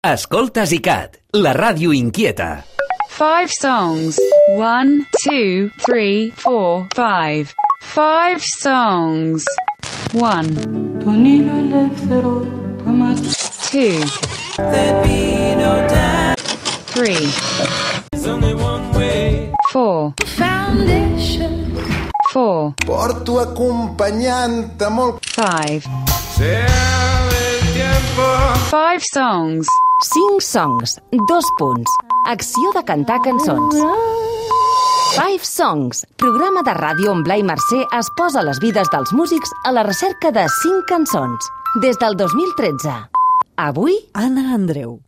Escoltes ICAT, la ràdio inquieta. Five songs. One, two, three, four, five. Five songs. One, Tonino elefthero tomat two, three, four, foundation four, Porto acompanyant-te molt five. Five songs. 5 songs, dos punts. Acció de cantar cançons. Five Songs, programa de ràdio on Blai Mercè es posa les vides dels músics a la recerca de 5 cançons. Des del 2013. Avui, Anna Andreu.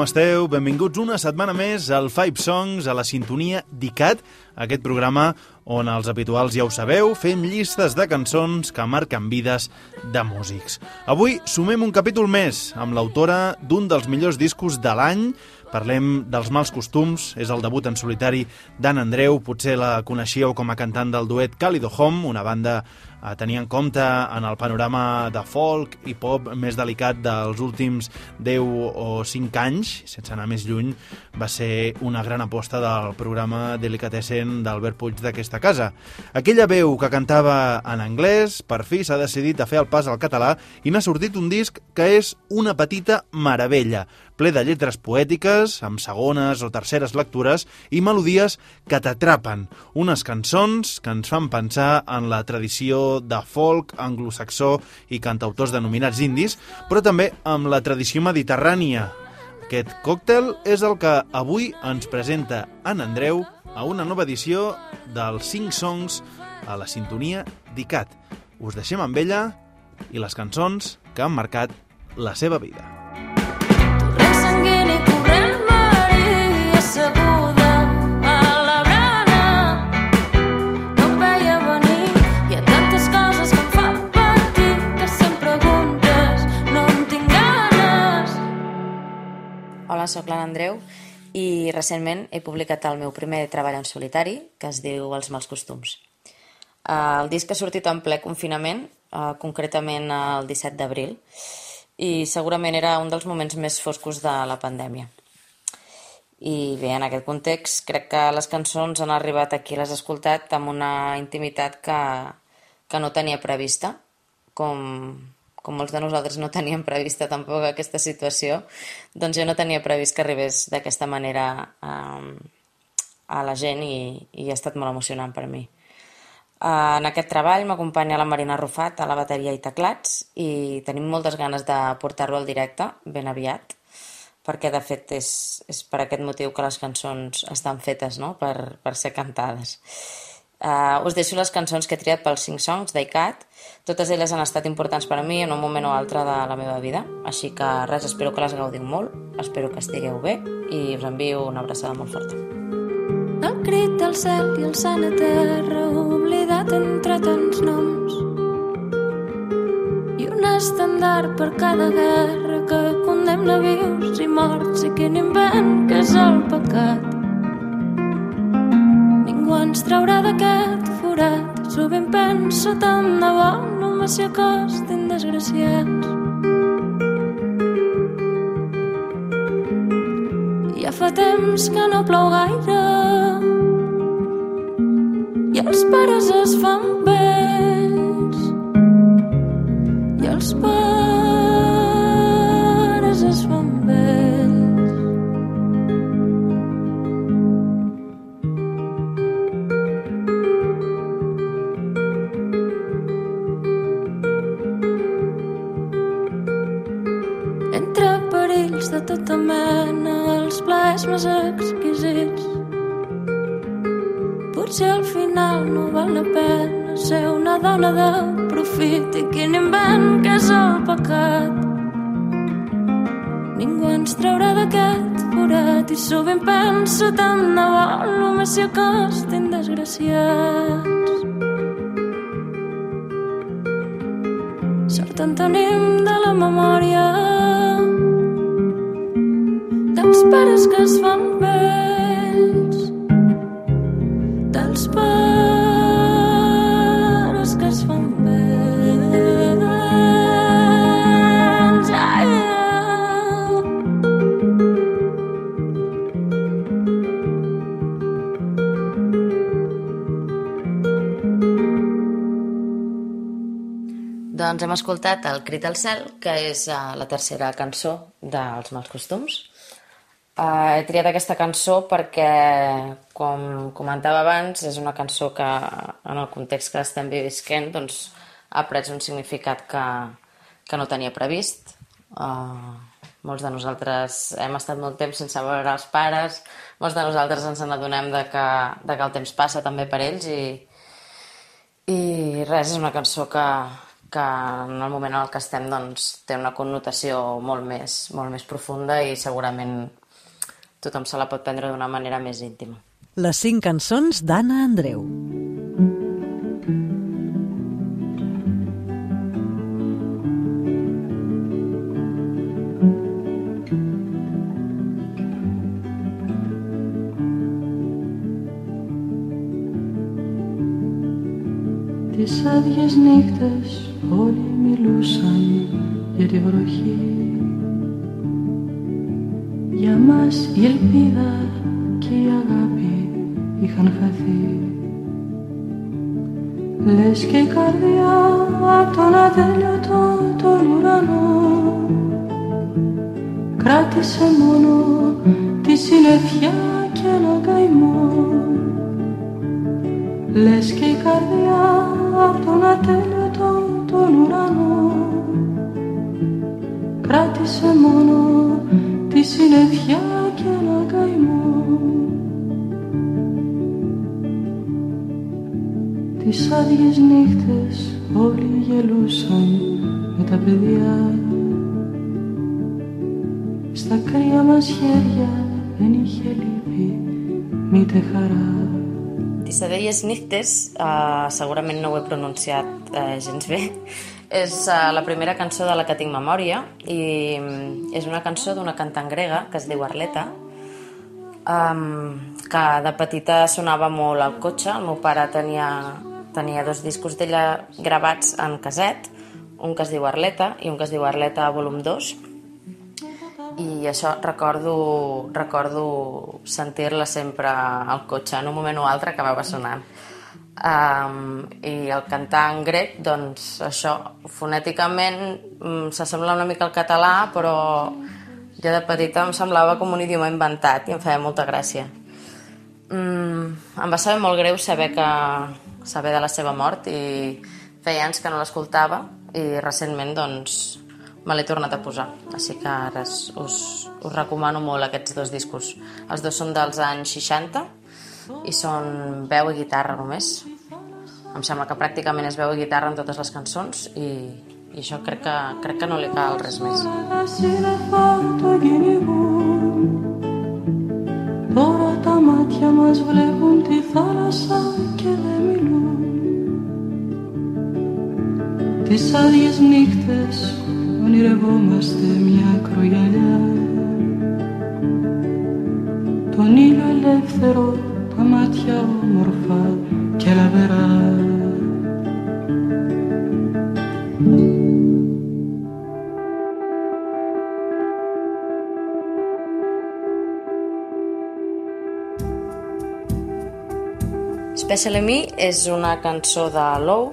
Com esteu? Benvinguts una setmana més al Five Songs, a la sintonia d'ICAT, aquest programa on els habituals ja ho sabeu, fem llistes de cançons que marquen vides de músics. Avui sumem un capítol més amb l'autora d'un dels millors discos de l'any, Parlem dels mals costums, és el debut en solitari d'Anna Andreu, potser la coneixíeu com a cantant del duet Calido Home, una banda a tenir en compte en el panorama de folk i pop més delicat dels últims 10 o 5 anys, sense anar més lluny, va ser una gran aposta del programa Delicatessen d'Albert Puig d'aquesta casa. Aquella veu que cantava en anglès, per fi s'ha decidit a fer el pas al català i n'ha sortit un disc que és una petita meravella, ple de lletres poètiques, amb segones o terceres lectures i melodies que t'atrapen. Unes cançons que ens fan pensar en la tradició de folk anglosaxó i cantautors denominats indis, però també amb la tradició mediterrània. Aquest còctel és el que avui ens presenta en Andreu a una nova edició dels 5 songs a la sintonia d'ICAT. Us deixem amb ella i les cançons que han marcat la seva vida. Hola, sóc l'Anna Andreu i recentment he publicat el meu primer treball en solitari que es diu Els mals costums. Eh, El disc ha sortit en ple confinament, eh, concretament el 17 d'abril, i segurament era un dels moments més foscos de la pandèmia. I bé, en aquest context, crec que les cançons han arribat aquí, les he escoltat amb una intimitat que, que no tenia prevista, com, com molts de nosaltres no teníem prevista tampoc aquesta situació, doncs jo no tenia previst que arribés d'aquesta manera um, a la gent i, i ha estat molt emocionant per mi. Uh, en aquest treball m'acompanya la Marina Rufat a la bateria i teclats i tenim moltes ganes de portar-lo al directe ben aviat perquè de fet és, és per aquest motiu que les cançons estan fetes no? per, per ser cantades. Uh, us deixo les cançons que he triat pels 5 songs d'ICAT. Totes elles han estat importants per a mi en un moment o altre de la meva vida, així que res, espero que les gaudiu molt, espero que estigueu bé i us envio una abraçada molt forta. El crit del cel i el sant a terra, oblidat entre tants noms. I un estendard per cada guerra que condemna vius i morts i quin invent que és el pecat. Ens traurà d'aquest forat, sovint penso tant de bo només s'hi acostin desgraciats. Ja fa temps que no plou gaire i els pares es fan vells no val la pena ser una dona de profit i quin invent que és el pecat. Ningú ens traurà d'aquest forat i sovint penso tant de bo només si acostin desgraciats. Sort en tenim de la memòria dels pares que es fan vells Doncs hem escoltat El crit al cel, que és uh, la tercera cançó dels mals costums. Uh, he triat aquesta cançó perquè, com comentava abans, és una cançó que en el context que estem visquent doncs, ha pres un significat que, que no tenia previst. Uh, molts de nosaltres hem estat molt temps sense veure els pares, molts de nosaltres ens n'adonem de, que, de que el temps passa també per ells i, i res, és una cançó que, que en el moment en el que estem doncs, té una connotació molt més, molt més profunda i segurament tothom se la pot prendre d'una manera més íntima. Les cinc cançons d'Anna Andreu. Des dies negres όλοι μιλούσαν για τη βροχή. Για μας η ελπίδα και η αγάπη είχαν χαθεί. Λες και η καρδιά απ' τον ατέλειωτο τον ουρανό Κράτησε μόνο τη συννεφιά και ένα καημό Λες και η καρδιά απ' τον ατέλειωτο τον ουρανό. Κράτησε μόνο τη συννεφιά και ένα καημό. Τις άδειες νύχτες όλοι γελούσαν με τα παιδιά. Στα κρύα μας χέρια δεν είχε λύπη μήτε χαρά I se deia Nictes, uh, eh, segurament no ho he pronunciat uh, gens bé, és uh, la primera cançó de la que tinc memòria i mm, és una cançó d'una cantant grega que es diu Arleta, um, que de petita sonava molt al cotxe. El meu pare tenia, tenia dos discos d'ella gravats en caset, un que es diu Arleta i un que es diu Arleta volum 2, i això recordo, recordo sentir-la sempre al cotxe, en un moment o altre acabava sonant. Um, I el cantar en grec, doncs això, fonèticament mm, s'assembla una mica al català, però jo de petita em semblava com un idioma inventat i em feia molta gràcia. Mm, em va saber molt greu saber que saber de la seva mort i feia anys que no l'escoltava i recentment doncs me l'he tornat a posar, així que ara us, us, us recomano molt aquests dos discos. Els dos són dels anys 60 i són veu i guitarra només. Em sembla que pràcticament és veu i guitarra en totes les cançons i, i això crec que, crec que no li cal res més. Τα σύννεφα το κυνηγούν Τώρα τα μάτια μας βλέπουν τη θάλασσα και δεν μιλούν Τις άδειες νύχτες ονειρευόμαστε μια ακρογιαλιά Τον ήλιο ελεύθερο, τα μάτια όμορφα και λαβερά Special Me és una cançó de Low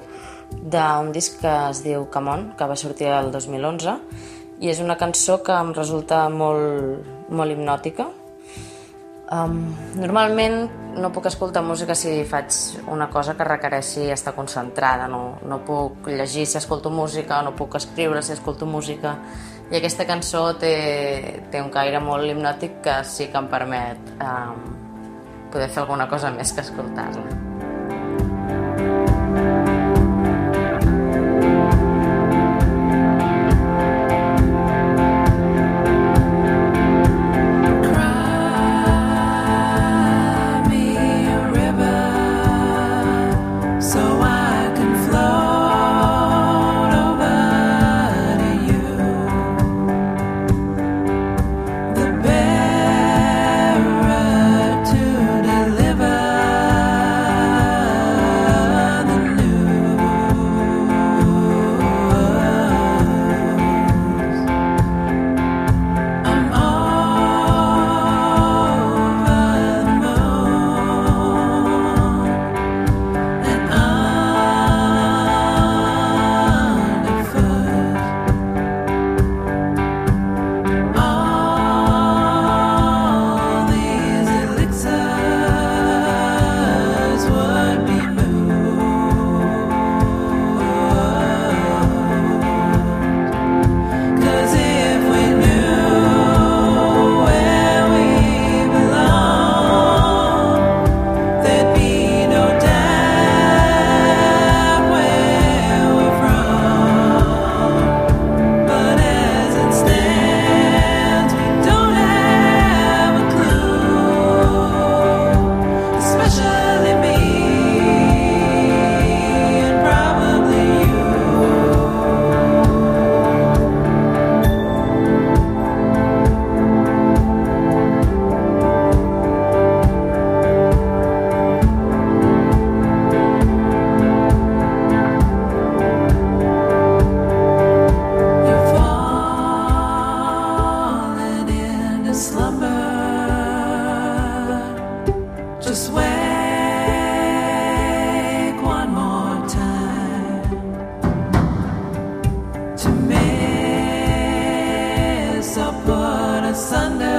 d'un disc que es diu Come On, que va sortir el 2011 i és una cançó que em resulta molt, molt hipnòtica um, normalment no puc escoltar música si faig una cosa que requereixi estar concentrada no, no puc llegir si escolto música no puc escriure si escolto música i aquesta cançó té, té un caire molt hipnòtic que sí que em permet um, poder fer alguna cosa més que escoltar-la. Sunday.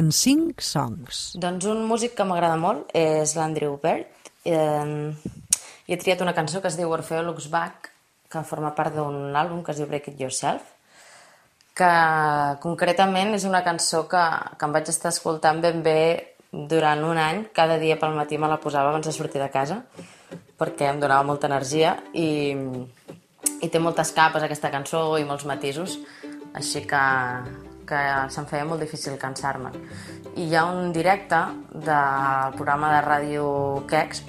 En 5 songs. Doncs un músic que m'agrada molt és l'Andrew Bird. Eh, he triat una cançó que es diu Orfeo Looks Back, que forma part d'un àlbum que es diu Break It Yourself, que concretament és una cançó que, que em vaig estar escoltant ben bé durant un any, cada dia pel matí me la posava abans de sortir de casa, perquè em donava molta energia i, i té moltes capes aquesta cançó i molts matisos, així que, que se'm feia molt difícil cansar-me. I hi ha un directe del programa de ràdio Kex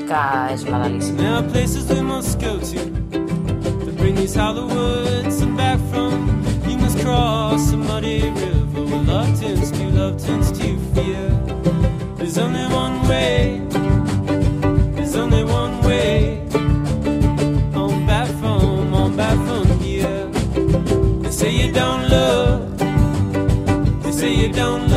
que és una delícia. There's only one way. There's only one way. Don't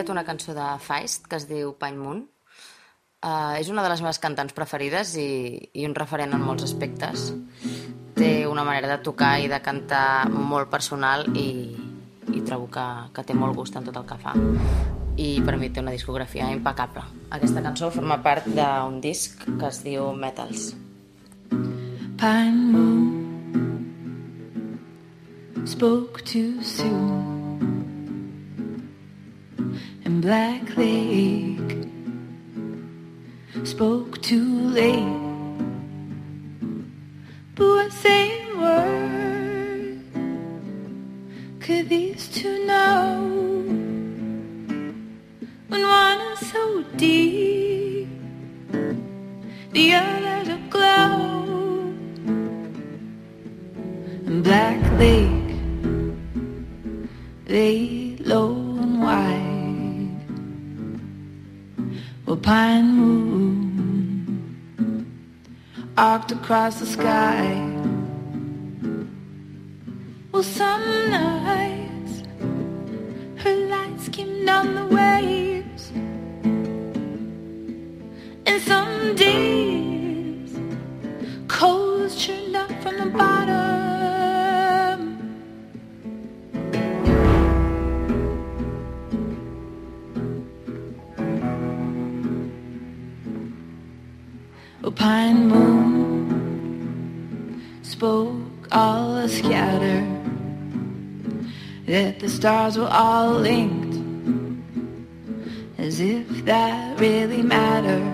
triat una cançó de Feist que es diu Pine Moon. Uh, és una de les meves cantants preferides i, i un referent en molts aspectes. Té una manera de tocar i de cantar molt personal i, i trobo que, que té molt gust en tot el que fa. I per mi té una discografia impecable. Aquesta cançó forma part d'un disc que es diu Metals. Pine moon spoke too soon, Black Lake spoke too late. Across the sky. Stars were all linked as if that really mattered.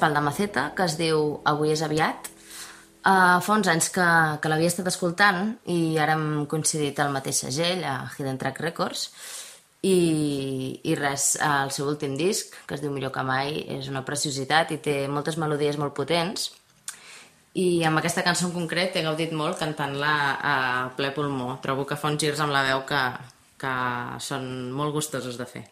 Cançó d'Espalda Maceta que es diu Avui és aviat. Uh, fa uns anys que, que l'havia estat escoltant i ara hem coincidit al mateix segell, a Hidden Track Records, i, i res, el seu últim disc, que es diu Millor que mai, és una preciositat i té moltes melodies molt potents, i amb aquesta cançó en concret he gaudit molt cantant-la a ple pulmó. Trobo que fa uns girs amb la veu que, que són molt gustosos de fer.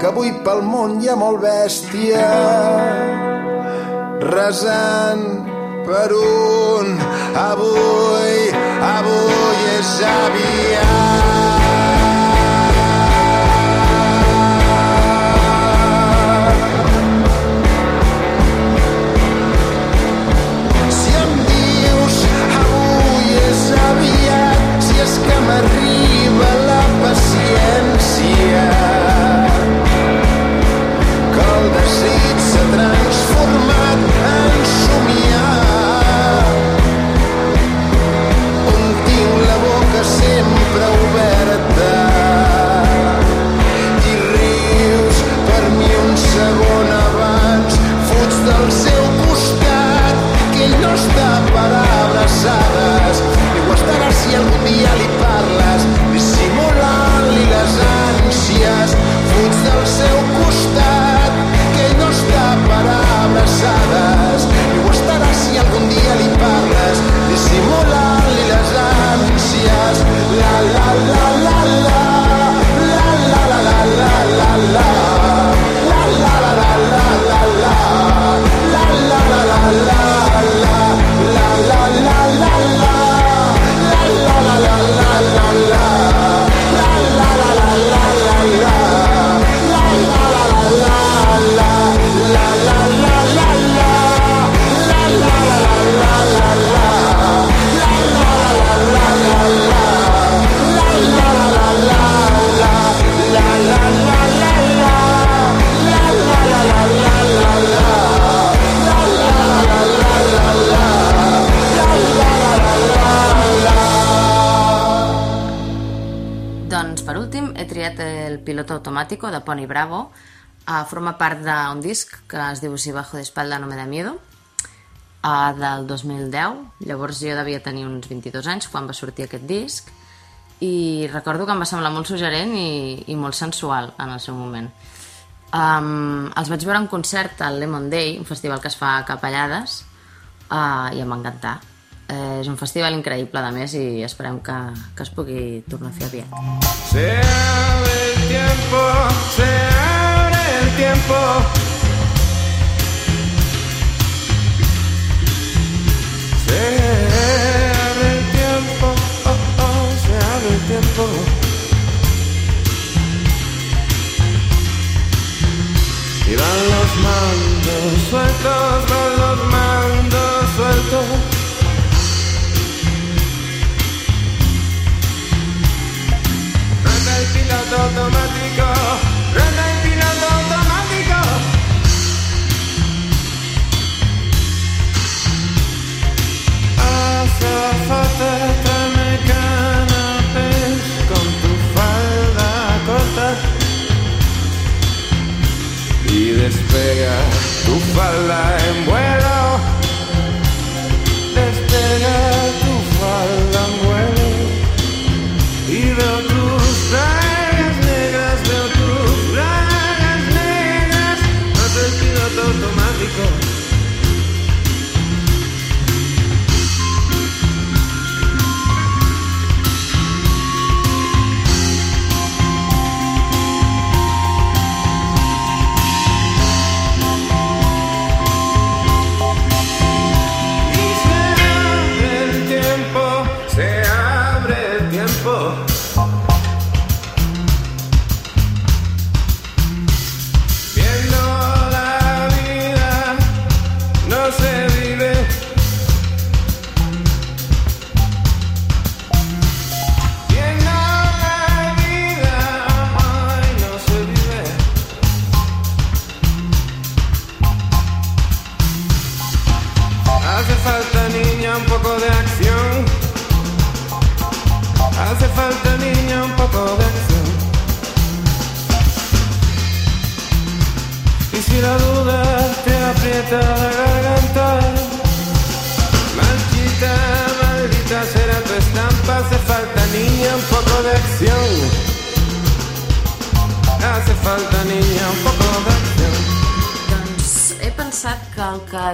Que avui pel món hi ha molt bèstia. Resant per un avui, avui és aviat. Automático de Pony Bravo. Uh, forma part d'un disc que es diu Si bajo de espalda no me da miedo uh, del 2010. Llavors jo devia tenir uns 22 anys quan va sortir aquest disc i recordo que em va semblar molt suggerent i, i molt sensual en el seu moment. Um, els vaig veure en concert al Lemon Day, un festival que es fa a Capellades, uh, i em va encantar. És un festival increïble, a més, i esperem que, que es pugui tornar a fer aviat. El tiempo, se abre el tiempo. Se abre el tiempo, oh, oh, se abre el tiempo. Y van los mandos sueltos, van los mandos sueltos. Piloto automático, randa el piloto automático. Azafate, tráeme canapés con tu falda corta y despega tu falda en vuelo.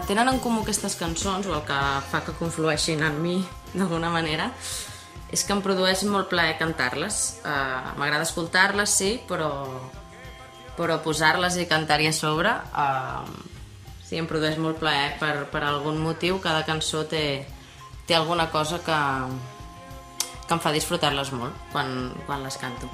Tenen en comú aquestes cançons, o el que fa que conflueixin en mi d'alguna manera, és que em produeix molt plaer cantar-les. Uh, M'agrada escoltar-les, sí, però, però posar-les i cantar-hi a sobre uh, sí, em produeix molt plaer per, per algun motiu. Cada cançó té, té alguna cosa que, que em fa disfrutar-les molt quan, quan les canto.